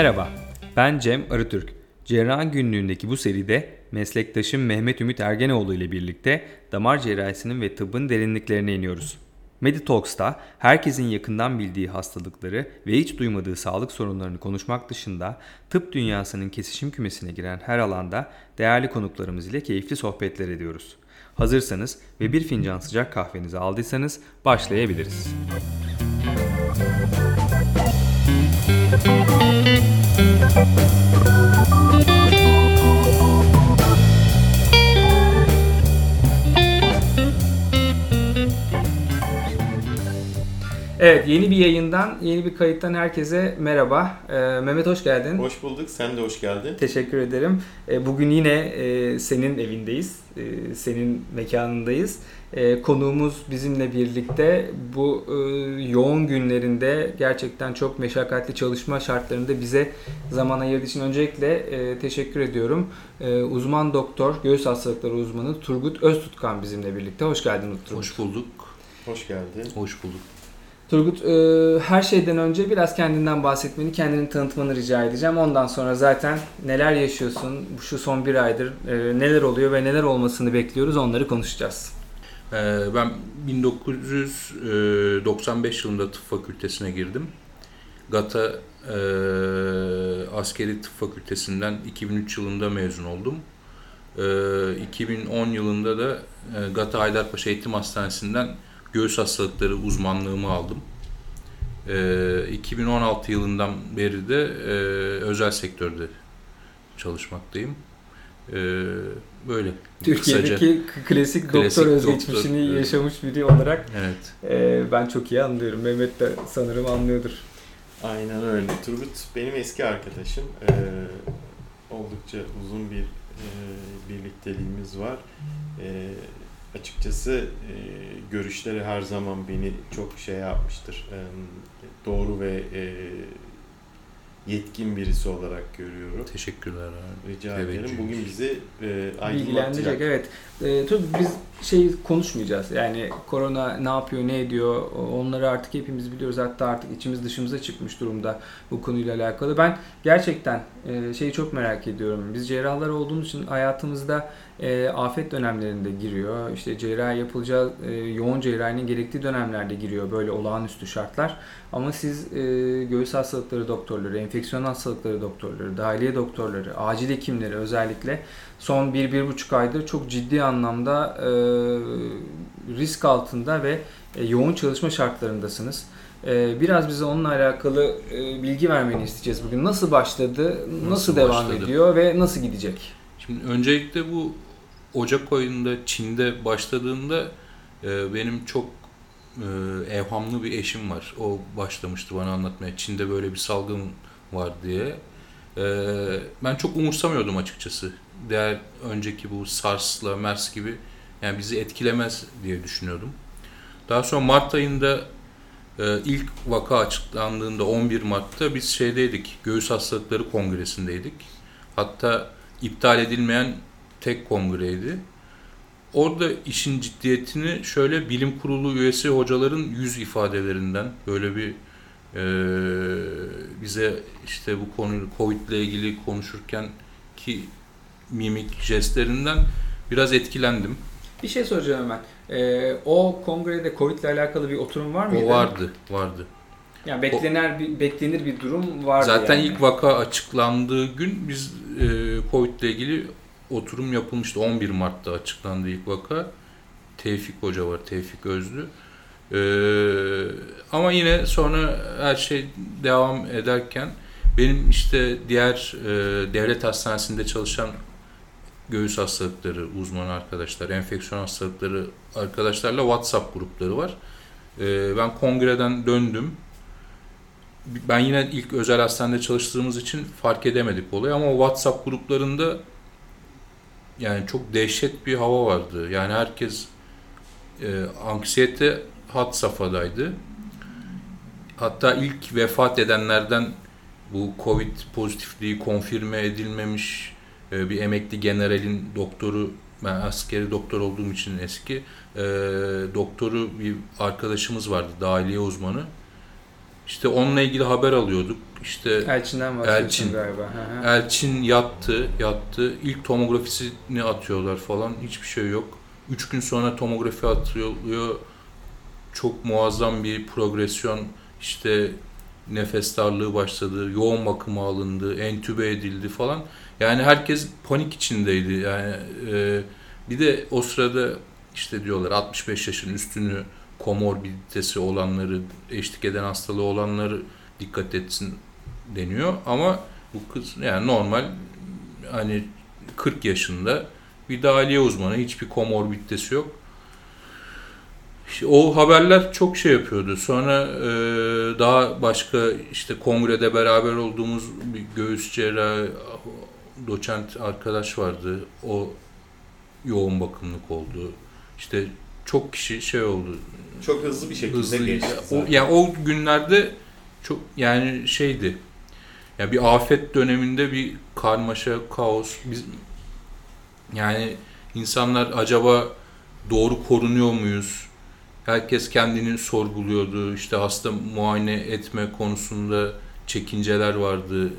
Merhaba, ben Cem Arıtürk. Cerrah günlüğündeki bu seride meslektaşım Mehmet Ümit Ergenoğlu ile birlikte damar cerrahisinin ve tıbbın derinliklerine iniyoruz. Meditalks'ta herkesin yakından bildiği hastalıkları ve hiç duymadığı sağlık sorunlarını konuşmak dışında tıp dünyasının kesişim kümesine giren her alanda değerli konuklarımız ile keyifli sohbetler ediyoruz. Hazırsanız ve bir fincan sıcak kahvenizi aldıysanız başlayabiliriz. Thank you. Evet yeni bir yayından, yeni bir kayıttan herkese merhaba. Ee, Mehmet hoş geldin. Hoş bulduk, sen de hoş geldin. Teşekkür ederim. Ee, bugün yine e, senin evindeyiz, e, senin mekanındayız. E, konuğumuz bizimle birlikte bu e, yoğun günlerinde gerçekten çok meşakkatli çalışma şartlarında bize zaman ayırdığı için öncelikle e, teşekkür ediyorum. E, uzman doktor, göğüs hastalıkları uzmanı Turgut Öztutkan bizimle birlikte. Hoş geldin Turgut. Hoş bulduk. Hoş geldin. Hoş bulduk. Turgut e, her şeyden önce biraz kendinden bahsetmeni, kendini tanıtmanı rica edeceğim. Ondan sonra zaten neler yaşıyorsun, şu son bir aydır e, neler oluyor ve neler olmasını bekliyoruz onları konuşacağız. Ee, ben 1995 yılında tıp fakültesine girdim. GATA e, askeri tıp fakültesinden 2003 yılında mezun oldum. E, 2010 yılında da e, GATA Haydarpaşa Eğitim Hastanesi'nden göğüs hastalıkları uzmanlığımı aldım. E, 2016 yılından beri de e, özel sektörde çalışmaktayım. E, böyle. Türkiye'deki kısaca. klasik, klasik doktor özgeçmişini doktor, yaşamış biri olarak evet. e, ben çok iyi anlıyorum. Mehmet de sanırım anlıyordur. Aynen öyle. Turgut benim eski arkadaşım. Ee, oldukça uzun bir e, birlikteliğimiz var. E, açıkçası e, görüşleri her zaman beni çok şey yapmıştır. E, doğru ve e, yetkin birisi olarak görüyorum. Teşekkürler abi. Rica evet, ederim. Bugün bizi e, bilgilendirecek. Evet. E, tabii biz şey konuşmayacağız. Yani korona ne yapıyor, ne ediyor onları artık hepimiz biliyoruz. Hatta artık içimiz dışımıza çıkmış durumda bu konuyla alakalı. Ben gerçekten e, şeyi çok merak ediyorum. Biz cerrahlar olduğumuz için hayatımızda e, afet dönemlerinde giriyor. İşte cerrahi yapılacağı, e, yoğun cerrahinin gerektiği dönemlerde giriyor böyle olağanüstü şartlar. Ama siz e, göğüs hastalıkları doktorları, enfeksiyon hastalıkları doktorları, dahiliye doktorları, acil hekimleri özellikle son 1-1,5 aydır çok ciddi anlamda e, risk altında ve e, yoğun çalışma şartlarındasınız. E, biraz bize onunla alakalı e, bilgi vermeni isteyeceğiz bugün. Nasıl başladı, nasıl, nasıl devam başladı? ediyor ve nasıl gidecek? Şimdi öncelikle bu Ocak ayında Çin'de başladığında e, benim çok e, evhamlı bir eşim var. O başlamıştı bana anlatmaya. Çin'de böyle bir salgın var diye. E, ben çok umursamıyordum açıkçası. Diğer önceki bu SARS'la MERS gibi yani bizi etkilemez diye düşünüyordum. Daha sonra Mart ayında e, ilk vaka açıklandığında 11 Mart'ta biz şeydeydik. Göğüs Hastalıkları Kongresi'ndeydik. Hatta iptal edilmeyen tek kongreydi. Orada işin ciddiyetini şöyle bilim kurulu üyesi hocaların yüz ifadelerinden böyle bir e, bize işte bu konuyu Covid ile ilgili konuşurken ki mimik jestlerinden biraz etkilendim. Bir şey soracağım hemen. Ee, o kongrede Covid ile alakalı bir oturum var mıydı? O vardı, vardı. Yani beklenir bir beklenir bir durum vardı. Zaten yani. ilk vaka açıklandığı gün biz e, Covid ile ilgili oturum yapılmıştı. 11 Mart'ta açıklandı ilk vaka. Tevfik Hoca var, Tevfik Özlü. Ee, ama yine sonra her şey devam ederken benim işte diğer e, devlet hastanesinde çalışan göğüs hastalıkları uzmanı arkadaşlar, enfeksiyon hastalıkları arkadaşlarla WhatsApp grupları var. Ee, ben kongreden döndüm. Ben yine ilk özel hastanede çalıştığımız için fark edemedik olayı ama WhatsApp gruplarında yani çok dehşet bir hava vardı. Yani herkes e, anksiyete hat safhadaydı. Hatta ilk vefat edenlerden bu Covid pozitifliği konfirme edilmemiş e, bir emekli generalin doktoru, ben askeri doktor olduğum için eski, e, doktoru bir arkadaşımız vardı, dahiliye uzmanı. İşte onunla ilgili haber alıyorduk. işte Elçin'den bahsediyorsun Elçin. galiba. Hı hı. Elçin yattı, yattı. İlk tomografisini atıyorlar falan. Hiçbir şey yok. Üç gün sonra tomografi atılıyor. Çok muazzam bir progresyon. İşte nefes darlığı başladı. Yoğun bakıma alındı. Entübe edildi falan. Yani herkes panik içindeydi. Yani e, bir de o sırada işte diyorlar 65 yaşın üstünü komorbiditesi olanları, eşlik eden hastalığı olanları dikkat etsin deniyor. Ama bu kız yani normal hani 40 yaşında bir dahiliye uzmanı hiçbir komorbiditesi yok. İşte o haberler çok şey yapıyordu. Sonra e, daha başka işte kongrede beraber olduğumuz bir göğüs cerrahı doçent arkadaş vardı. O yoğun bakımlık oldu. İşte çok kişi şey oldu. Çok hızlı bir şekilde Hızlı. geçti. O, yani o günlerde çok yani şeydi. Ya bir afet döneminde bir karmaşa, kaos. Biz yani insanlar acaba doğru korunuyor muyuz? Herkes kendini sorguluyordu. İşte hasta muayene etme konusunda çekinceler vardı.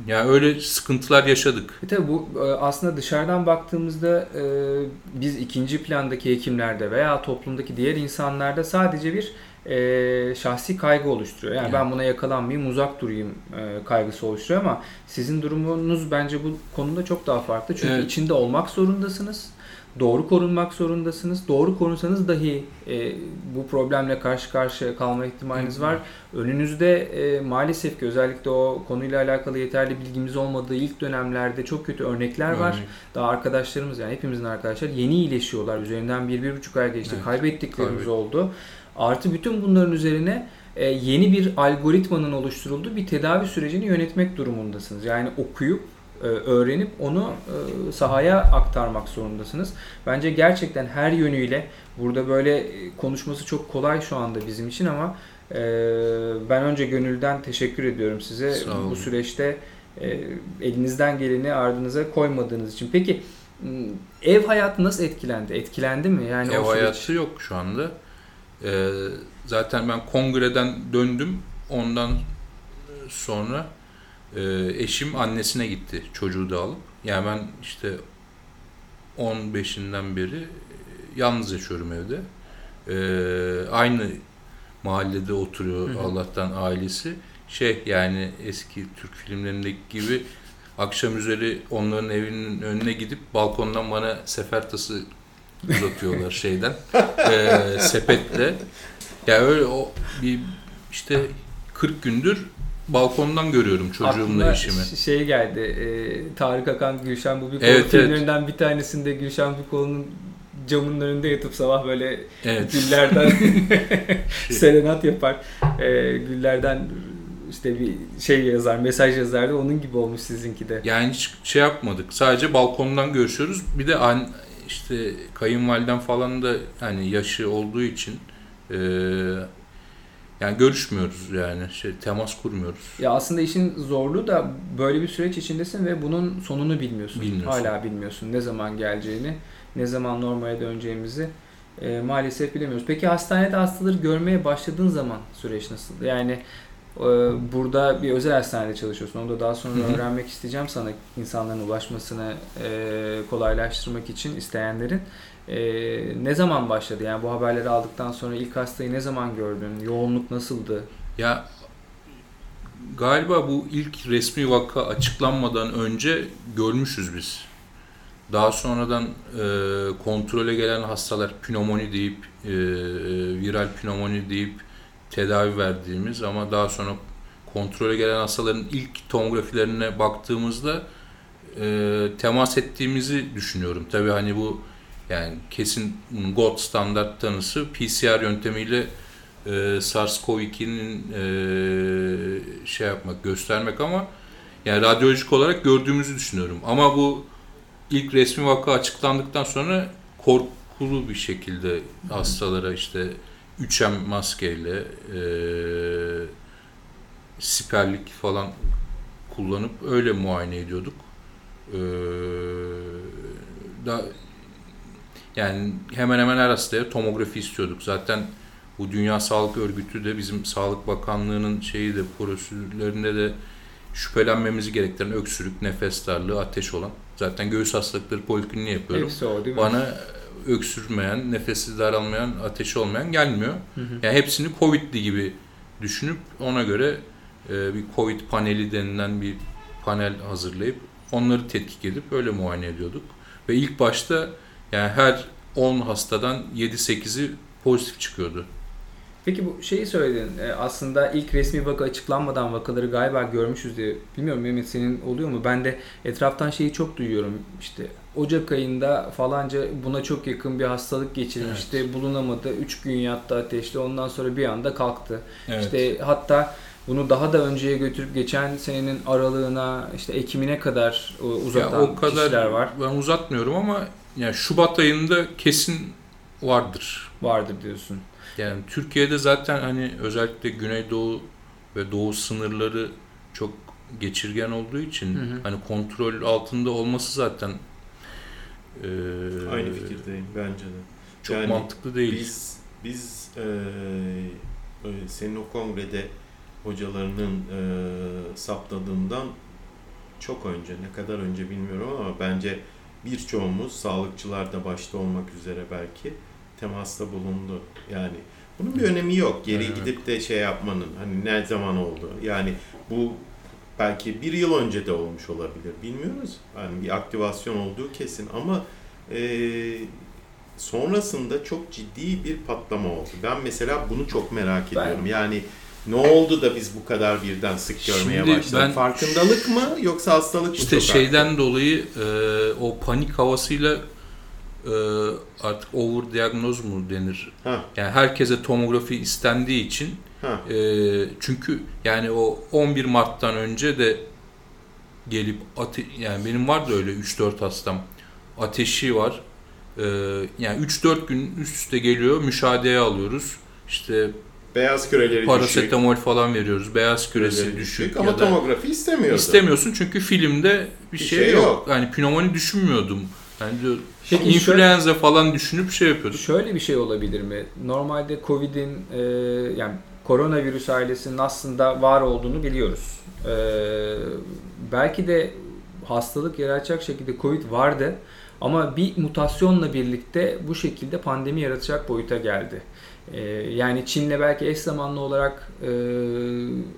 Ee, yani öyle sıkıntılar yaşadık. E tabi bu e, aslında dışarıdan baktığımızda e, biz ikinci plandaki hekimlerde veya toplumdaki diğer insanlarda sadece bir e, şahsi kaygı oluşturuyor. Yani Evet. ben buna yakalanmayayım, uzak durayım e, kaygısı oluşturuyor ama sizin durumunuz bence bu konuda çok daha farklı. Çünkü Evet. içinde olmak zorundasınız. Doğru korunmak zorundasınız. Doğru korunsanız dahi e, bu problemle karşı karşıya kalma ihtimaliniz var. Önünüzde e, maalesef ki özellikle o konuyla alakalı yeterli bilgimiz olmadığı ilk dönemlerde çok kötü örnekler var. Örnek. Daha arkadaşlarımız yani hepimizin arkadaşlar yeni iyileşiyorlar. Üzerinden bir, bir buçuk ay geçti. Evet, Kaybettiklerimiz kaybet- oldu. Artı bütün bunların üzerine e, yeni bir algoritmanın oluşturulduğu bir tedavi sürecini yönetmek durumundasınız. Yani okuyup öğrenip onu e, sahaya aktarmak zorundasınız. Bence gerçekten her yönüyle burada böyle e, konuşması çok kolay şu anda bizim için ama e, ben önce gönülden teşekkür ediyorum size bu süreçte e, elinizden geleni ardınıza koymadığınız için. Peki ev hayatı nasıl etkilendi? Etkilendi mi? Yani Ev o süreç- hayatı yok şu anda. Ee, zaten ben kongreden döndüm. Ondan sonra e, eşim annesine gitti çocuğu da alıp. Yani ben işte 15'inden beri e, yalnız yaşıyorum evde. Ee, aynı mahallede oturuyor Hı hı. Allah'tan ailesi. Şey yani eski Türk filmlerindeki gibi akşam üzeri onların evinin önüne gidip balkondan bana sefer tası uzatıyorlar şeyden e, sepetle. Ya öyle o bir işte 40 gündür balkondan görüyorum çocuğumla Aklıma eşimi. ş- şey geldi. E, Tarık Akan Gülşen Bubikoğlu Evet, filmlerinden bir tanesinde Gülşen Bubikoğlu'nun camının önünde yatıp sabah böyle Evet. güllerden serenat yapar. E, güllerden işte bir şey yazar, mesaj yazardı. Onun gibi olmuş sizinki de. Yani hiç şey yapmadık. Sadece balkondan görüşüyoruz. Bir de an, işte kayınvaliden falan da hani yaşı olduğu için e, yani görüşmüyoruz yani şey temas kurmuyoruz. Ya aslında işin zorluğu da böyle bir süreç içindesin ve bunun sonunu bilmiyorsun. Bilmiyorsun. Hala bilmiyorsun ne zaman geleceğini, ne zaman normale döneceğimizi e, maalesef bilemiyoruz. Peki hastanede hastaları görmeye başladığın zaman süreç nasıl? Yani e, burada bir özel hastanede çalışıyorsun. Onu da daha sonra öğrenmek isteyeceğim sana insanların ulaşmasını e, kolaylaştırmak için isteyenlerin. E, ne zaman başladı? Yani bu haberleri aldıktan sonra ilk hastayı ne zaman gördün? Yoğunluk nasıldı? Ya galiba bu ilk resmi vaka açıklanmadan önce görmüşüz biz. Daha sonradan e, kontrole gelen hastalar pnömoni deyip e, viral pnömoni deyip tedavi verdiğimiz ama daha sonra kontrole gelen hastaların ilk tomografilerine baktığımızda e, temas ettiğimizi düşünüyorum. Tabii hani bu yani kesin gold standart tanısı PCR yöntemiyle e, SARS-CoV-2'nin e, şey yapmak, göstermek ama yani radyolojik olarak gördüğümüzü düşünüyorum. Ama bu ilk resmi vaka açıklandıktan sonra korkulu bir şekilde hastalara işte 3M maskeyle e, siperlik falan kullanıp öyle muayene ediyorduk. E, da yani hemen hemen her hastaya tomografi istiyorduk. Zaten Bu Dünya Sağlık Örgütü de bizim Sağlık Bakanlığı'nın şeyi de prosedürlerinde de şüphelenmemizi gerektiren öksürük, nefes darlığı, ateş olan. Zaten göğüs hastalıkları polikliniği yapıyorum. Hepsi o değil mi? Bana öksürmeyen, nefesi daralmayan, ateşi olmayan gelmiyor. Hı hı. Yani hepsini Covid'li gibi düşünüp ona göre e, bir Covid paneli denilen bir panel hazırlayıp onları tetkik edip öyle muayene ediyorduk. Ve ilk başta yani her 10 hastadan 7-8'i pozitif çıkıyordu. Peki bu şeyi söyledin. e, Aslında ilk resmi vaka açıklanmadan vakaları galiba görmüşüz diye. Bilmiyorum Mehmet senin oluyor mu? Ben de etraftan şeyi çok duyuyorum. İşte Ocak ayında falanca buna çok yakın bir hastalık geçirmişti. Bulunamadı. 3 gün yattı ateşli. Ondan sonra bir anda kalktı. İşte hatta bunu daha da önceye götürüp geçen senenin aralığına, işte Ekim'ine kadar e, uzatan Ya o kadar kişiler var. ben uzatmıyorum ama yani Şubat ayında kesin vardır. Vardır diyorsun. Yani Türkiye'de zaten hani özellikle Güneydoğu ve Doğu sınırları çok geçirgen olduğu için Hı hı. hani kontrol altında olması zaten e, Aynı fikirdeyim bence de. çok Yani mantıklı değil. Biz biz eee, e, senin o kongrede hocalarının eee saptadığından çok önce, ne kadar önce bilmiyorum ama bence birçoğumuz, sağlıkçılar da başta olmak üzere belki temasta bulundu. Yani bunun bir önemi yok. Geri Evet. gidip de şey yapmanın, hani ne zaman oldu. Yani bu belki bir yıl önce de olmuş olabilir. Bilmiyoruz. Yani bir aktivasyon olduğu kesin ama eee sonrasında çok ciddi bir patlama oldu. Ben mesela bunu çok merak Ben- ediyorum. Yani ne oldu da biz bu kadar birden sık görmeye Şimdi başladık? ben- Farkındalık mı yoksa hastalık mı? İşte şeyden dolayı e, o panik havasıyla e, artık overdiagnoz mu denir? Ha, Yani herkese tomografi istendiği için ha. e, çünkü yani o 11 Mart'tan önce de gelip ate- yani benim vardı öyle 3-4 hastam ateşi var. E, yani 3-4 gün üst üste geliyor müşahedeye alıyoruz. İşte Beyaz küreleri düşük. parasetamol falan veriyoruz. Beyaz küresi küreleri düşük, Ama ya da tomografi istemiyordu. İstemiyorsun çünkü filmde bir, Bir şey, şey yok. yok. Yani pnömoni düşünmüyordum. Yani diyor, Peki influenza falan düşünüp şey yapıyorduk. Şöyle bir şey olabilir mi? Normalde Covid'in e, yani koronavirüs ailesinin aslında var olduğunu biliyoruz. E, belki de hastalık yaratacak şekilde Covid vardı ama bir mutasyonla birlikte bu şekilde pandemi yaratacak boyuta geldi. E, yani Çin'le belki eş zamanlı olarak e,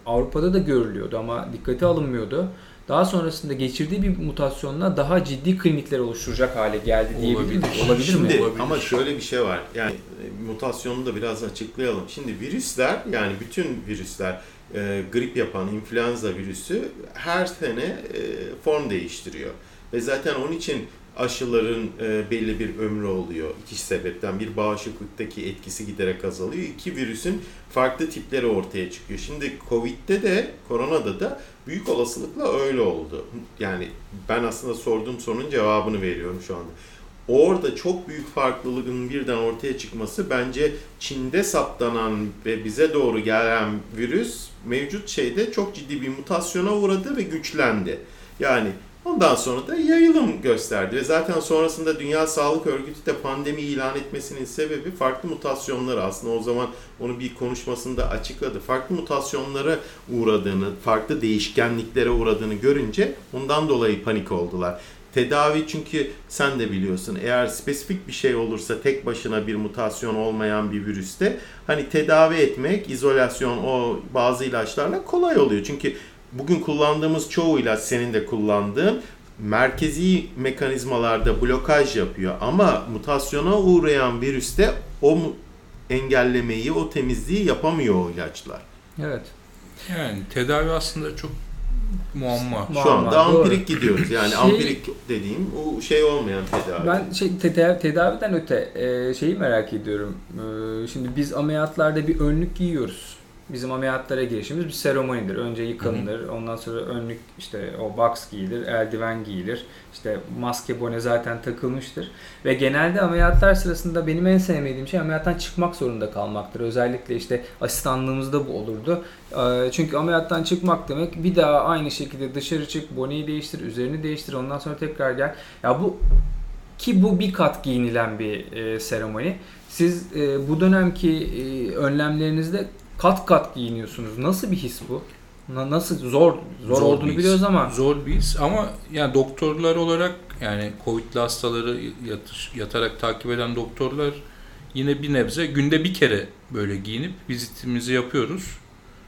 Avrupa'da da görülüyordu ama dikkate alınmıyordu. Daha sonrasında geçirdiği bir mutasyonla daha ciddi klinikler oluşturacak hale geldi diyebilir Olabilir. miyiz? Olabilir Şimdi mi? Olabilir. ama şöyle bir şey var. Yani e, mutasyonu da biraz açıklayalım. Şimdi virüsler yani bütün virüsler e, grip yapan influenza virüsü her sene e, form değiştiriyor. Ve zaten onun için aşıların e, belli bir ömrü oluyor. İki sebepten bir bağışıklıktaki etkisi giderek azalıyor. İki virüsün farklı tipleri ortaya çıkıyor. Şimdi Covid'de de koronada da büyük olasılıkla öyle oldu. Yani ben aslında sorduğum sorunun cevabını veriyorum şu anda. Orada çok büyük farklılığın birden ortaya çıkması bence Çin'de saptanan ve bize doğru gelen virüs mevcut şeyde çok ciddi bir mutasyona uğradı ve güçlendi. Yani ondan sonra da yayılım gösterdi ve zaten sonrasında Dünya Sağlık Örgütü de pandemi ilan etmesinin sebebi farklı mutasyonları aslında o zaman onu bir konuşmasında açıkladı. Farklı mutasyonlara uğradığını, farklı değişkenliklere uğradığını görünce ondan dolayı panik oldular. Tedavi çünkü sen de biliyorsun eğer spesifik bir şey olursa tek başına bir mutasyon olmayan bir virüste hani tedavi etmek izolasyon o bazı ilaçlarla kolay oluyor. Çünkü bugün kullandığımız çoğu ilaç senin de kullandığın merkezi mekanizmalarda blokaj yapıyor ama mutasyona uğrayan virüste o engellemeyi, o temizliği yapamıyor o ilaçlar. Evet. Yani tedavi aslında çok muamma. Şu anda doğru. ampirik gidiyoruz. Yani Şey- ampirik dediğim o şey olmayan tedavi. Ben şey teda- tedaviden öte e, şeyi merak ediyorum. E, şimdi biz ameliyatlarda bir önlük giyiyoruz. Bizim ameliyatlara girişimiz bir seremonidir. Önce yıkanılır, ondan sonra önlük işte o box giyilir, eldiven giyilir. İşte maske bone zaten takılmıştır. Ve genelde ameliyatlar sırasında benim en sevmediğim şey ameliyattan çıkmak zorunda kalmaktır. Özellikle işte asistanlığımızda bu olurdu. E, çünkü ameliyattan çıkmak demek bir daha aynı şekilde dışarı çık, boneyi değiştir, üzerini değiştir, ondan sonra tekrar gel. Ya bu ki bu bir kat giyinilen bir e, seremoni. Siz e, bu dönemki e, önlemlerinizde kat kat giyiniyorsunuz. Nasıl bir his bu? Na- Nasıl zor zor, Zor olduğunu biliyoruz ama Zor bir his ama yani doktorlar olarak yani Covid'li hastaları yatış, yatarak takip eden doktorlar yine bir nebze günde bir kere böyle giyinip vizitimizi yapıyoruz.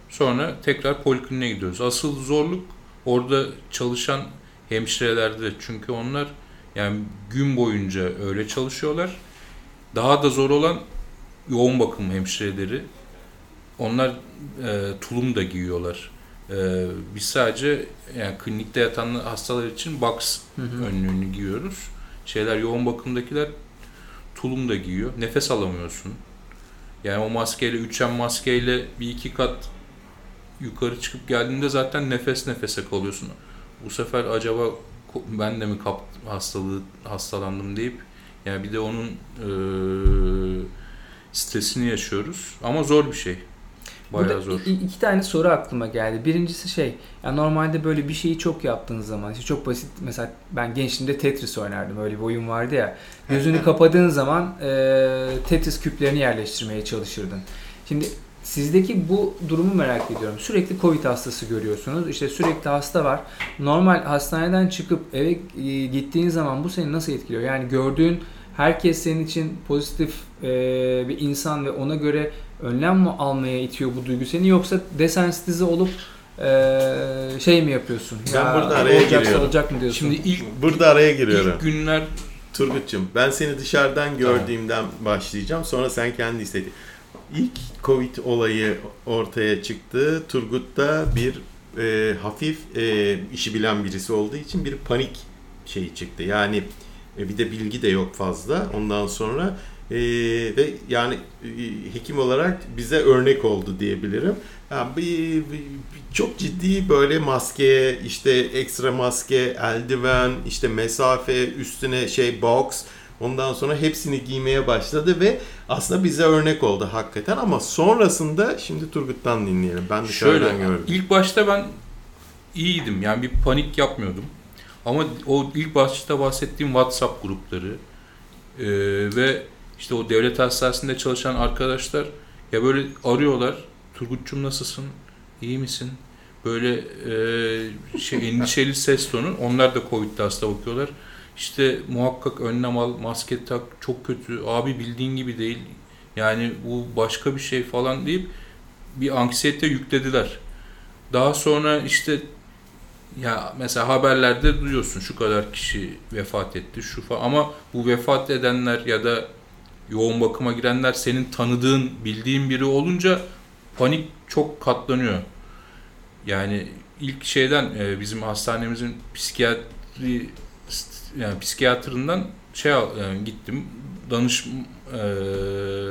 Sonra tekrar polikliniğe gidiyoruz. Asıl zorluk orada çalışan hemşirelerde çünkü onlar yani gün boyunca öyle çalışıyorlar. Daha da zor olan yoğun bakım hemşireleri. Onlar e, tulum da giyiyorlar. Ee, biz sadece yani klinikte yatan hastalar için box Hı hı. önlüğünü giyiyoruz. Şeyler yoğun bakımdakiler tulum da giyiyor. Nefes alamıyorsun. Yani o maskeyle, 3M maskeyle bir iki kat yukarı çıkıp geldiğinde zaten nefes nefese kalıyorsun. Bu sefer acaba ben de mi kap hastalığı hastalandım deyip yani bir de onun eee, stresini yaşıyoruz. Ama zor bir şey. Bayağı Burada zor. iki tane soru aklıma geldi. Birincisi şey, ya normalde böyle bir şeyi çok yaptığınız zaman, işte çok basit mesela ben gençliğimde Tetris oynardım. Öyle bir oyun vardı ya. Gözünü kapadığın zaman e, Tetris küplerini yerleştirmeye çalışırdın. Şimdi sizdeki bu durumu merak ediyorum. Sürekli Covid hastası görüyorsunuz. İşte sürekli hasta var. Normal hastaneden çıkıp eve gittiğin zaman bu seni nasıl etkiliyor? Yani gördüğün herkes senin için pozitif e, bir insan ve ona göre önlem mi almaya itiyor bu duygu seni yoksa desensitize olup e, şey mi yapıyorsun? Ben burada araya olacaksa giriyorum. olacak mı diyorsun? Şimdi ilk Burada araya giriyorum. ilk günler Turgut'cum ben seni dışarıdan gördüğümden başlayacağım. Sonra sen kendi istedi. İlk Covid olayı ortaya çıktı. Turgut da bir e, hafif e, işi bilen birisi olduğu için bir panik şeyi çıktı. Yani e, bir de bilgi de yok fazla. Ondan sonra e, ve yani e, hekim olarak bize örnek oldu diyebilirim. Yani bir, bir- bir- çok ciddi böyle maske, işte ekstra maske, eldiven, işte mesafe, üstüne şey box, ondan sonra hepsini giymeye başladı ve aslında bize örnek oldu hakikaten ama sonrasında şimdi Turgut'tan dinleyelim. Ben dışarıdan Şöyle, gördüm. ilk başta ben iyiydim. Yani bir panik yapmıyordum. Ama o ilk başta bahsettiğim WhatsApp grupları e, ve işte o devlet hastanesinde çalışan arkadaşlar ya böyle arıyorlar. Turgut'cum nasılsın? İyi misin? Böyle e, şey endişeli ses tonu. Onlar da Covid'de hasta bakıyorlar. İşte muhakkak önlem al, maske tak, çok kötü. Abi bildiğin gibi değil. Yani bu başka bir şey falan deyip bir anksiyete yüklediler. Daha sonra işte ya mesela haberlerde duyuyorsun şu kadar kişi vefat etti şu falan ama bu vefat edenler ya da yoğun bakıma girenler senin tanıdığın, bildiğin biri olunca panik çok katlanıyor. Yani ilk şeyden e, bizim hastanemizin psikiyatri yani psikiyatrından şey yani gittim danış e,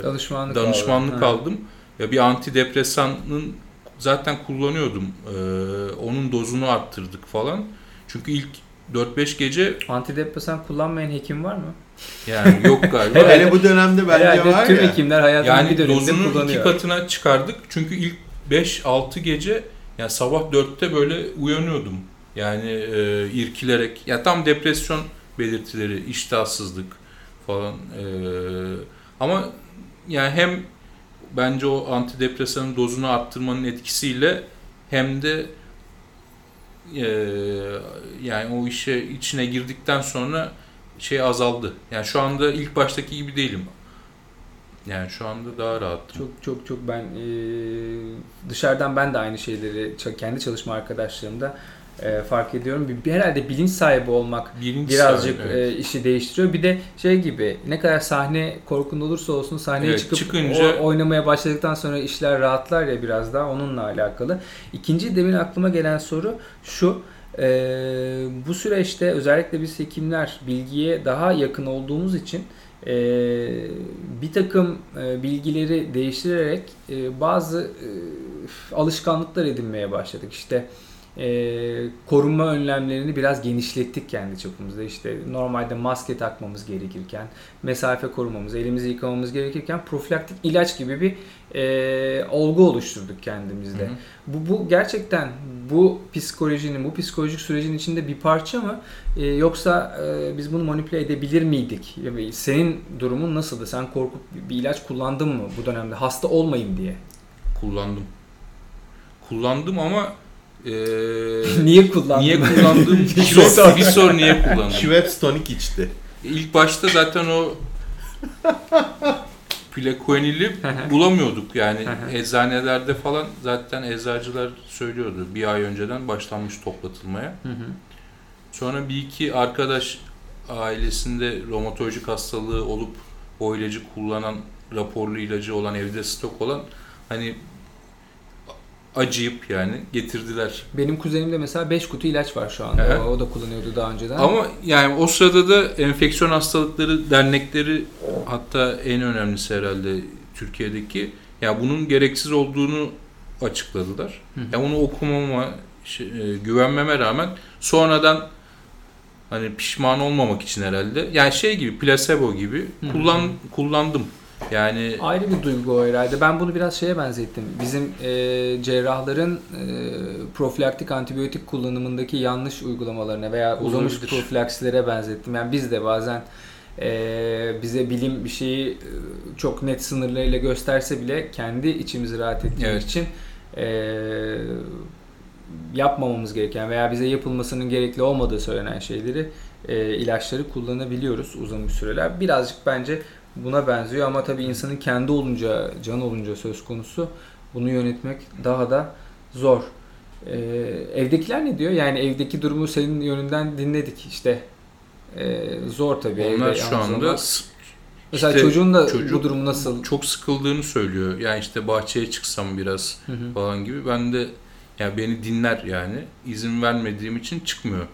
danışmanlık, danışmanlık aldın. Ha. aldım. Ya bir antidepresanın zaten kullanıyordum. Ee, onun dozunu arttırdık falan. Çünkü ilk 4-5 gece Antidepresan kullanmayan hekim var mı? yani yok galiba. Hele bu dönemde bence Herhalde var tüm ya. hekimler hayatının bir yani döneminde dozunu iki kullanıyor. katına çıkardık. Çünkü ilk 5-6 gece yani sabah 4'te böyle uyanıyordum. Yani e, irkilerek. Ya tam depresyon belirtileri, iştahsızlık falan. E, ama yani hem bence o antidepresanın dozunu arttırmanın etkisiyle hem de e, yani o işe içine girdikten sonra şey azaldı. Yani şu anda ilk baştaki gibi değilim. Yani şu anda daha rahatım. Çok çok çok ben e, dışarıdan ben de aynı şeyleri kendi çalışma arkadaşlarımda e, fark ediyorum. Bir, herhalde bilinç sahibi olmak Bilinç birazcık sahibi, evet. e, işi değiştiriyor. Bir de şey gibi ne kadar sahne korkun olursa olsun sahneye Evet, çıkıp çıkınca- o- oynamaya başladıktan sonra işler rahatlar ya biraz daha onunla alakalı. İkinci demin aklıma gelen soru şu. e, bu süreçte özellikle biz hekimler bilgiye daha yakın olduğumuz için e, bir takım e, bilgileri değiştirerek e, bazı e, alışkanlıklar edinmeye başladık. İşte e, korunma önlemlerini biraz genişlettik kendi çapımızda. İşte normalde maske takmamız gerekirken, mesafe korumamız, elimizi yıkamamız gerekirken profilaktik ilaç gibi bir e, olgu oluşturduk kendimizde. Hı hı. Bu, bu gerçekten bu psikolojinin, bu psikolojik sürecin içinde bir parça mı? E, yoksa e, biz bunu manipüle edebilir miydik? Yani senin durumun nasıldı? Sen korkup bir ilaç kullandın mı bu dönemde? Hasta olmayayım diye. Kullandım. Kullandım ama e, niye kullandın? niye kullandığım bir sor. bir sor niye kullandım. Schweppes tonik içti. İlk başta zaten o Plekoenil'i bulamıyorduk yani eczanelerde falan zaten eczacılar söylüyordu bir ay önceden başlanmış toplatılmaya. Hı hı. Sonra bir iki arkadaş ailesinde romatolojik hastalığı olup o ilacı kullanan raporlu ilacı olan evde stok olan hani acıyıp yani getirdiler. Benim kuzenimde mesela 5 kutu ilaç var şu anda. Hı. O, o da kullanıyordu daha önceden. Ama yani o sırada da enfeksiyon hastalıkları dernekleri hatta en önemlisi herhalde Türkiye'deki ya bunun gereksiz olduğunu açıkladılar. Hı hı. Ya onu okumama, şey, e, güvenmeme rağmen sonradan hani pişman olmamak için herhalde. Yani şey gibi placebo gibi Hı hı. kullan kullandım. Yani Ayrı bir duygu o herhalde. Ben bunu biraz şeye benzettim. Bizim e, cerrahların e, profilaktik antibiyotik kullanımındaki yanlış uygulamalarına veya uzamış Olabilir. profilaksilere benzettim. Yani biz de bazen e, bize bilim bir şeyi e, çok net sınırlarıyla gösterse bile kendi içimizi rahat ettirmek Evet. için e, yapmamamız gereken veya bize yapılmasının gerekli olmadığı söylenen şeyleri e, ilaçları kullanabiliyoruz uzun bir süreler. Birazcık bence buna benziyor ama tabii insanın kendi olunca, can olunca söz konusu bunu yönetmek daha da zor. Ee, evdekiler ne diyor? Yani evdeki durumu senin yönünden dinledik işte. Ee, zor tabii. onlar evde şu anda olmak. Mesela işte çocuğun da çocuk bu durumu nasıl? çok sıkıldığını söylüyor. Yani işte bahçeye çıksam biraz Hı hı. falan gibi. Ben de ya beni dinler yani. İzin vermediğim için çıkmıyor.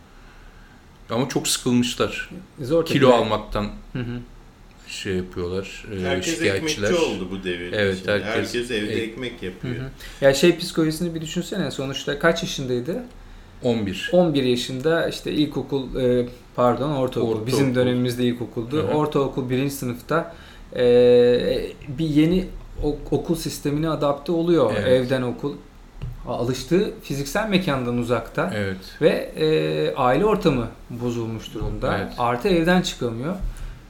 Ama çok sıkılmışlar. Zor. Kilo almaktan Hı hı. Şey yapıyorlar. e, Herkes şikayetçiler. ekmekçi oldu bu devirde. Evet, şimdi. herkes- herkes, evde e- ekmek Hı yapıyor. hı. Ya şey psikolojisini bir düşünsene. Sonuçta kaç yaşındaydı? 11. 11 yaşında işte ilkokul e, pardon ortaokul. Ortaokul. Bizim dönemimizde ilkokuldu. Hı hı. Ortaokul birinci sınıfta e, bir yeni okul sistemine adapte oluyor. Evet. Evden okul. Alıştığı fiziksel mekandan uzakta Evet. ve e, aile ortamı bozulmuş durumda. Evet. Artı evden çıkamıyor.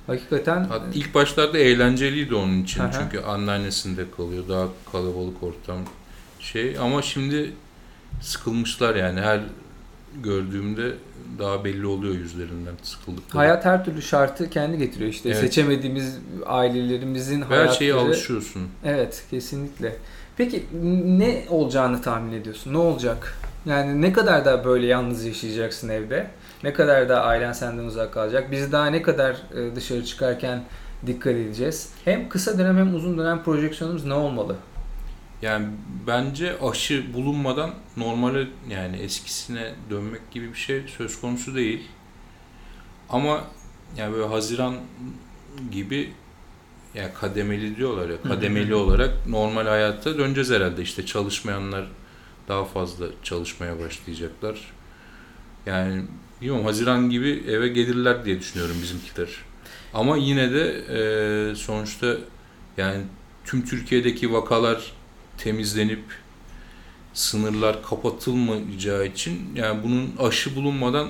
Hakikaten Hatta ilk başlarda eğlenceliydi onun için. Hı. Çünkü anneannesinde kalıyor. Daha kalabalık ortam şey. Ama şimdi sıkılmışlar yani. Her gördüğümde daha belli oluyor yüzlerinden sıkıldıkları. hayat her türlü şartı kendi getiriyor. İşte Evet. şeçemediğimiz ailelerimizin Ve her şeye hayatları alışıyorsun. Evet, kesinlikle. Peki ne olacağını tahmin ediyorsun? Ne olacak? Yani ne kadar da böyle yalnız yaşayacaksın evde? Ne kadar da ailen senden uzak kalacak? Biz daha ne kadar e, dışarı çıkarken dikkat edeceğiz? Hem kısa dönem hem uzun dönem projeksiyonumuz ne olmalı? Yani bence aşı bulunmadan normale yani eskisine dönmek gibi bir şey söz konusu değil. Ama yani böyle Haziran gibi ya kademeli diyorlar ya kademeli olarak normal hayata döneceğiz herhalde. İşte çalışmayanlar daha fazla çalışmaya başlayacaklar. Yani bilmiyorum Haziran gibi eve gelirler diye düşünüyorum bizimkiler. Ama yine de e, sonuçta yani tüm Türkiye'deki vakalar temizlenip sınırlar kapatılmayacağı için yani bunun aşı bulunmadan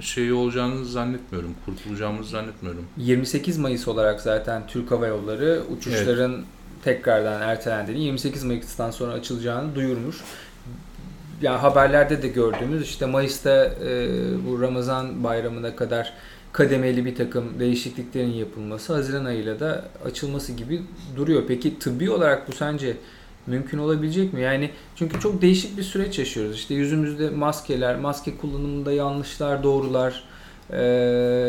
şey olacağını zannetmiyorum. Kurtulacağımızı zannetmiyorum. 28 Mayıs olarak zaten Türk Hava Yolları uçuşların tekrardan ertelendiğini, 28 Mayıs'tan sonra açılacağını duyurmuş. Yani haberlerde de gördüğümüz işte Mayıs'ta e, bu Ramazan bayramına kadar kademeli bir takım değişikliklerin yapılması, Haziran ayıyla da açılması gibi duruyor. Peki tıbbi olarak bu sence mümkün olabilecek mi? Yani çünkü çok değişik bir süreç yaşıyoruz. İşte yüzümüzde maskeler, maske kullanımında yanlışlar, doğrular. Ee,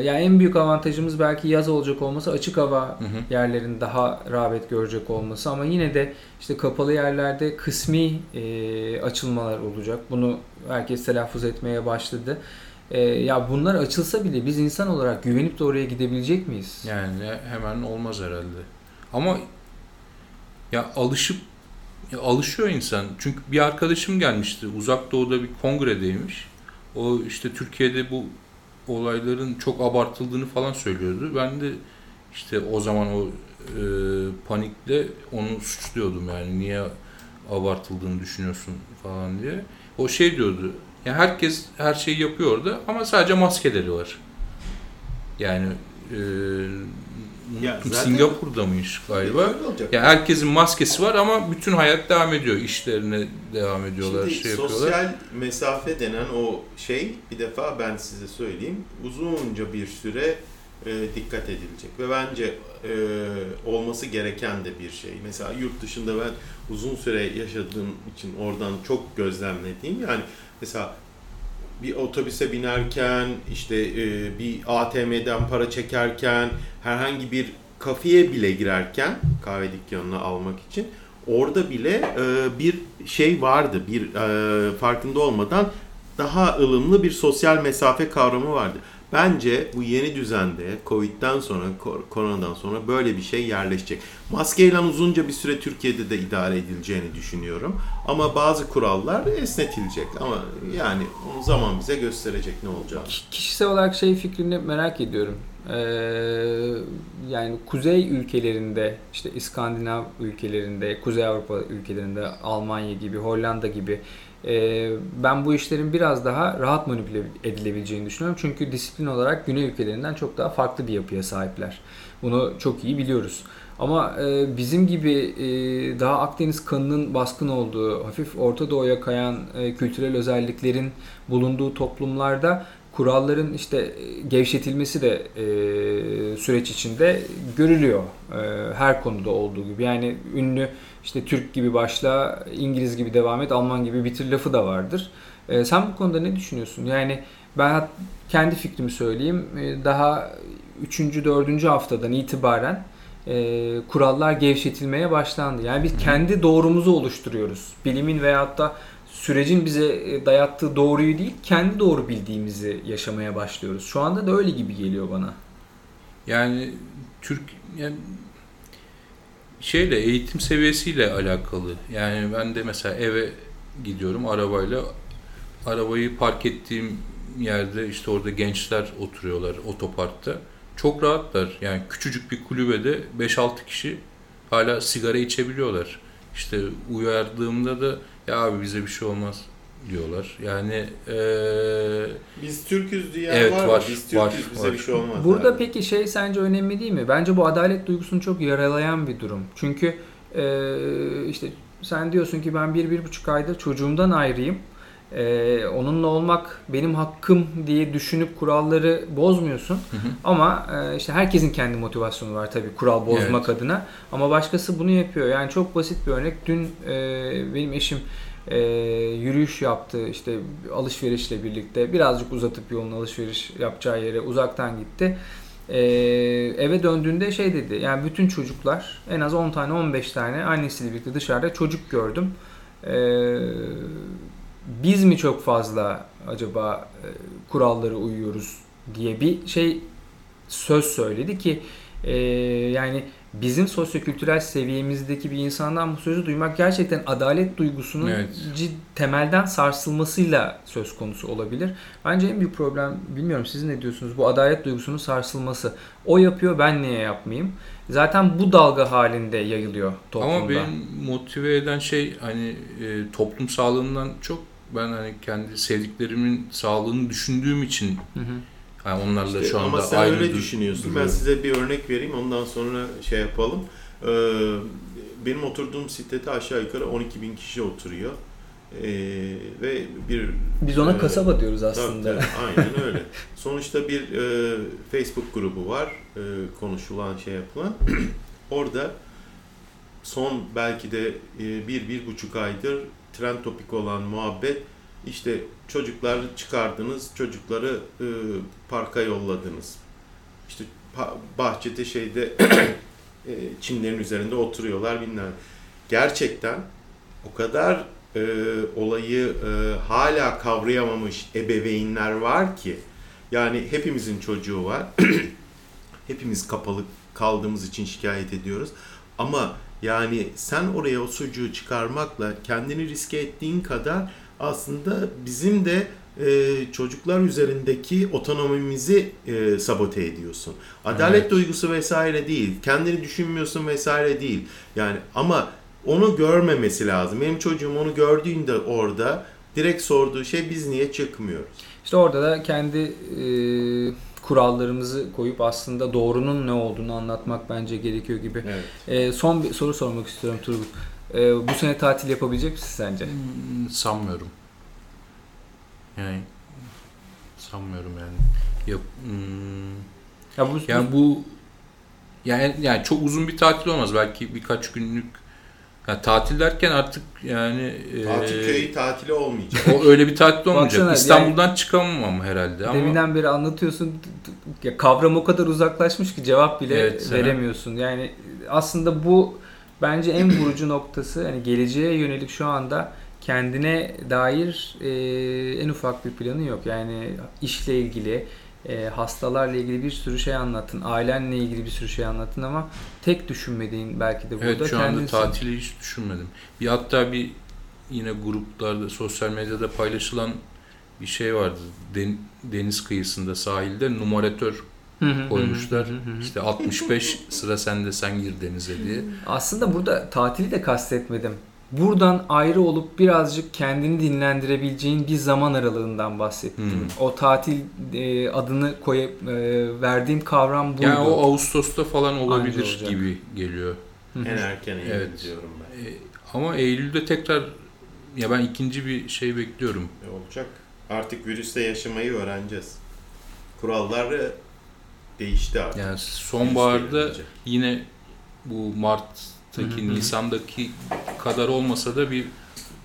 yani en büyük avantajımız belki yaz olacak olması, açık hava Hı hı. yerlerin daha rağbet görecek olması ama yine de işte kapalı yerlerde kısmi e, açılmalar olacak. Bunu herkes telaffuz etmeye başladı. E, ya bunlar açılsa bile biz insan olarak güvenip de oraya gidebilecek miyiz? Yani hemen olmaz herhalde. Ama ya alışıp ya alışıyor insan. Çünkü bir arkadaşım gelmişti. Uzak Doğu'da bir kongredeymiş. O işte Türkiye'de bu olayların çok abartıldığını falan söylüyordu. Ben de işte o zaman o e, panikle onu suçluyordum yani niye abartıldığını düşünüyorsun falan diye. o şey diyordu. Ya herkes her şeyi yapıyor orada ama sadece maskeleri var. Yani e, Ya zaten- Singapur'da mıymış galiba? Ya herkesin maskesi var ama bütün hayat devam ediyor. İşlerine devam ediyorlar, Şimdi şey yapıyorlar. sosyal mesafe denen o şey bir defa ben size söyleyeyim uzunca bir süre e, dikkat edilecek ve bence e, olması gereken de bir şey. Mesela yurt dışında ben uzun süre yaşadığım için oradan çok gözlemlediğim yani mesela bir otobüse binerken işte e, bir ATM'den para çekerken herhangi bir kafeye bile girerken kahve dükkanına almak için orada bile e, bir şey vardı. Bir e, farkında olmadan daha ılımlı bir sosyal mesafe kavramı vardı. Bence bu yeni düzende Covid'den sonra, kor- koronadan sonra böyle bir şey yerleşecek. Maskeyle uzunca bir süre Türkiye'de de idare edileceğini düşünüyorum. Ama bazı kurallar esnetilecek. Ama yani o zaman bize gösterecek ne olacağını. Ki- Kişisel olarak şey fikrini merak ediyorum. Ee, yani kuzey ülkelerinde, işte İskandinav ülkelerinde, Kuzey Avrupa ülkelerinde, Almanya gibi, Hollanda gibi e, ben bu işlerin biraz daha rahat manipüle edilebileceğini düşünüyorum. Çünkü disiplin olarak güney ülkelerinden çok daha farklı bir yapıya sahipler. Bunu çok iyi biliyoruz. Ama e, bizim gibi e, daha Akdeniz kanının baskın olduğu, hafif Orta Doğu'ya kayan e, kültürel özelliklerin bulunduğu toplumlarda kuralların işte gevşetilmesi de süreç içinde görülüyor. Her konuda olduğu gibi. Yani ünlü işte Türk gibi başla, İngiliz gibi devam et, Alman gibi bitir lafı da vardır. E, sen bu konuda ne düşünüyorsun? Yani ben kendi fikrimi söyleyeyim. E, daha 3. 4. haftadan itibaren e, kurallar gevşetilmeye başlandı. Yani biz kendi doğrumuzu oluşturuyoruz. Bilimin veyahut da sürecin bize e, dayattığı doğruyu değil, kendi doğru bildiğimizi yaşamaya başlıyoruz. Şu anda da öyle gibi geliyor bana. Yani Türk yani şeyle eğitim seviyesiyle alakalı. Yani ben de mesela eve gidiyorum arabayla. Arabayı park ettiğim yerde işte orada gençler oturuyorlar otoparkta. Çok rahatlar. Yani küçücük bir kulübede 5-6 kişi hala sigara içebiliyorlar. İşte uyardığımda da ya abi bize bir şey olmaz diyorlar. Yani eee Biz Türk'üz diyen Evet, var, var, Biz Türk'üz var, bize var. bir şey olmaz. Burada abi. peki şey sence önemli değil mi? Bence bu adalet duygusunu çok yaralayan bir durum. Çünkü e, işte sen diyorsun ki ben bir, bir buçuk aydır çocuğumdan ayrıyım. E, onunla olmak benim hakkım diye düşünüp kuralları bozmuyorsun. hı hı. Ama e, işte herkesin kendi motivasyonu var tabii kural bozmak adına. Ama başkası bunu yapıyor. Yani çok basit bir örnek. Dün e, benim eşim e, yürüyüş yaptı işte alışverişle birlikte. Birazcık uzatıp yolun alışveriş yapacağı yere uzaktan gitti. E, eve döndüğünde şey dedi. Yani bütün çocuklar en az 10 tane 15 tane annesiyle birlikte dışarıda çocuk gördüm. E, biz mi çok fazla acaba e, kurallara uyuyoruz diye bir şey söz söyledi ki e, yani bizim sosyokültürel seviyemizdeki bir insandan bu sözü duymak gerçekten adalet duygusunun Evet. cid, temelden sarsılmasıyla söz konusu olabilir. Bence en büyük problem bilmiyorum siz ne diyorsunuz bu adalet duygusunun sarsılması. O yapıyor ben niye yapmayayım? Zaten bu dalga halinde yayılıyor toplumda. Ama benim motive eden şey hani e, toplum sağlığından çok ben hani kendi sevdiklerimin sağlığını düşündüğüm için Hı hı. Yani onlarla İşte şu anda ama sen aynı öyle düşünüyorsun. Ben duruyorum. size bir örnek vereyim ondan sonra şey yapalım. Ee, benim oturduğum sitede aşağı yukarı 12 bin kişi oturuyor. Ee, ve bir Biz ona e, kasaba diyoruz tabii, aslında. tabii, aynen öyle. Sonuçta bir e, Facebook grubu var. e, konuşulan şey yapılan. Orada son belki de e, bir, bir buçuk aydır trend topik olan muhabbet işte çocukları çıkardınız, çocukları e, parka yolladınız. İşte bahçede şeyde e, çimlerin üzerinde oturuyorlar bilmem. Gerçekten o kadar e, olayı e, hala kavrayamamış ebeveynler var ki yani hepimizin çocuğu var. Hepimiz kapalı kaldığımız için şikayet ediyoruz. Ama yani sen oraya o çocuğu çıkarmakla kendini riske ettiğin kadar aslında bizim de e, çocuklar üzerindeki otonomimizi e, sabote ediyorsun. Adalet Evet. duygusu vesaire değil. Kendini düşünmüyorsun vesaire değil. Yani ama onu görmemesi lazım. Benim çocuğum onu gördüğünde orada direkt sorduğu şey biz niye çıkmıyoruz? İşte orada da kendi e, kurallarımızı koyup aslında doğrunun ne olduğunu anlatmak bence gerekiyor gibi. Evet. E, son bir soru sormak istiyorum Turgut. E, bu sene tatil yapabilecek misin sence? Hmm, Sanmıyorum. Yani sanmıyorum yani. Yap, hmm, Ya bu, yani bu yani yani çok uzun bir tatil olmaz. Belki birkaç günlük yani tatil derken artık yani Tatil e, köyü tatili olmayacak. o öyle bir tatil olmayacak. Baksana, İstanbul'dan çıkamam herhalde ama Deminden beri anlatıyorsun. Ya kavram o kadar uzaklaşmış ki cevap bile Evet, veremiyorsun. Yani aslında bu bence en vurucu noktası. Hani geleceğe yönelik şu anda kendine dair e, en ufak bir planı yok. Yani işle ilgili, e, hastalarla ilgili bir sürü şey anlattın. Ailenle ilgili bir sürü şey anlattın ama tek düşünmediğin belki de burada Evet şu anda kendinsin. tatili hiç düşünmedim. Bir hatta bir yine gruplarda sosyal medyada paylaşılan bir şey vardı. Den- deniz kıyısında sahilde numaratör koymuşlar. İşte 65 sıra sende sen gir denize diye. Aslında burada tatili de kastetmedim. Buradan ayrı olup birazcık kendini dinlendirebileceğin bir zaman aralığından bahsettim. Hmm. O tatil e, adını koyup e, verdiğim kavram buydu. Yani o Ağustos'ta falan olabilir gibi geliyor. En erken Eylül Evet. diyorum ben. E, ama Eylül'de tekrar ya ben ikinci bir şey bekliyorum. E, olacak. Artık virüste yaşamayı öğreneceğiz. Kuralları değişti artık. Yani sonbaharda yine bu Mart'taki, Hı hı hı. Nisan'daki kadar olmasa da bir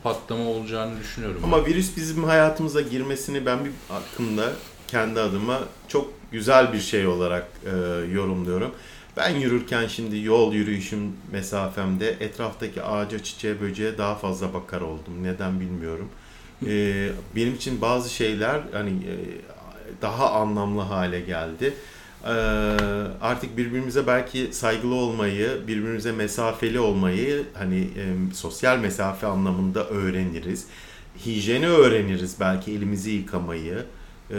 patlama olacağını düşünüyorum. Ama virüs bizim hayatımıza girmesini ben bir aklımda kendi adıma çok güzel bir şey olarak e, yorumluyorum. Ben yürürken şimdi yol yürüyüşüm mesafemde etraftaki ağaca, çiçeğe, böceğe daha fazla bakar oldum. Neden bilmiyorum. E, benim için bazı şeyler hani e, daha anlamlı hale geldi. E, artık birbirimize belki saygılı olmayı, birbirimize mesafeli olmayı hani sosyal mesafe anlamında öğreniriz hijyeni öğreniriz belki elimizi yıkamayı. Ee,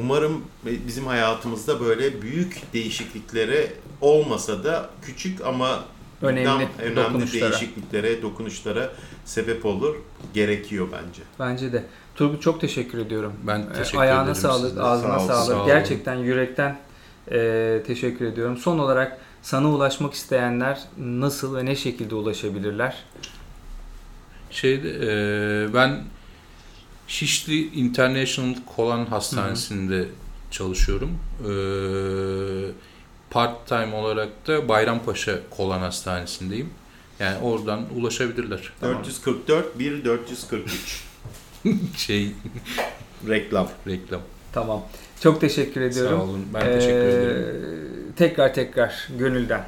umarım bizim hayatımızda böyle büyük değişikliklere olmasa da küçük ama Önemli önemli, önemli dokunuşlara. değişikliklere, dokunuşlara sebep olur. Gerekiyor bence. Bence de. Turgut çok teşekkür ediyorum. Ben E, teşekkür Ayağına ederim sağlık, size. ağzına Sağ sağlık. sağ. Gerçekten yürekten e, teşekkür ediyorum. Son olarak sana ulaşmak isteyenler nasıl ve ne şekilde ulaşabilirler? Şeyde e, ben Şişli International Kolan Hastanesi'nde çalışıyorum. E, part time olarak da Bayrampaşa Kolan Hastanesi'ndeyim. Yani oradan ulaşabilirler. Tamam. 444 1 443 Şey reklam. reklam. Tamam. Çok teşekkür ediyorum. Sağ olun. Ben teşekkür Ee, ederim. Tekrar tekrar gönülden.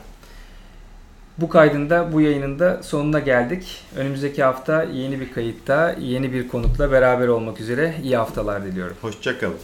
Bu kaydında, bu yayınında sonuna geldik. Önümüzdeki hafta yeni bir kayıtta, yeni bir konukla beraber olmak üzere iyi haftalar diliyorum. Hoşçakalın.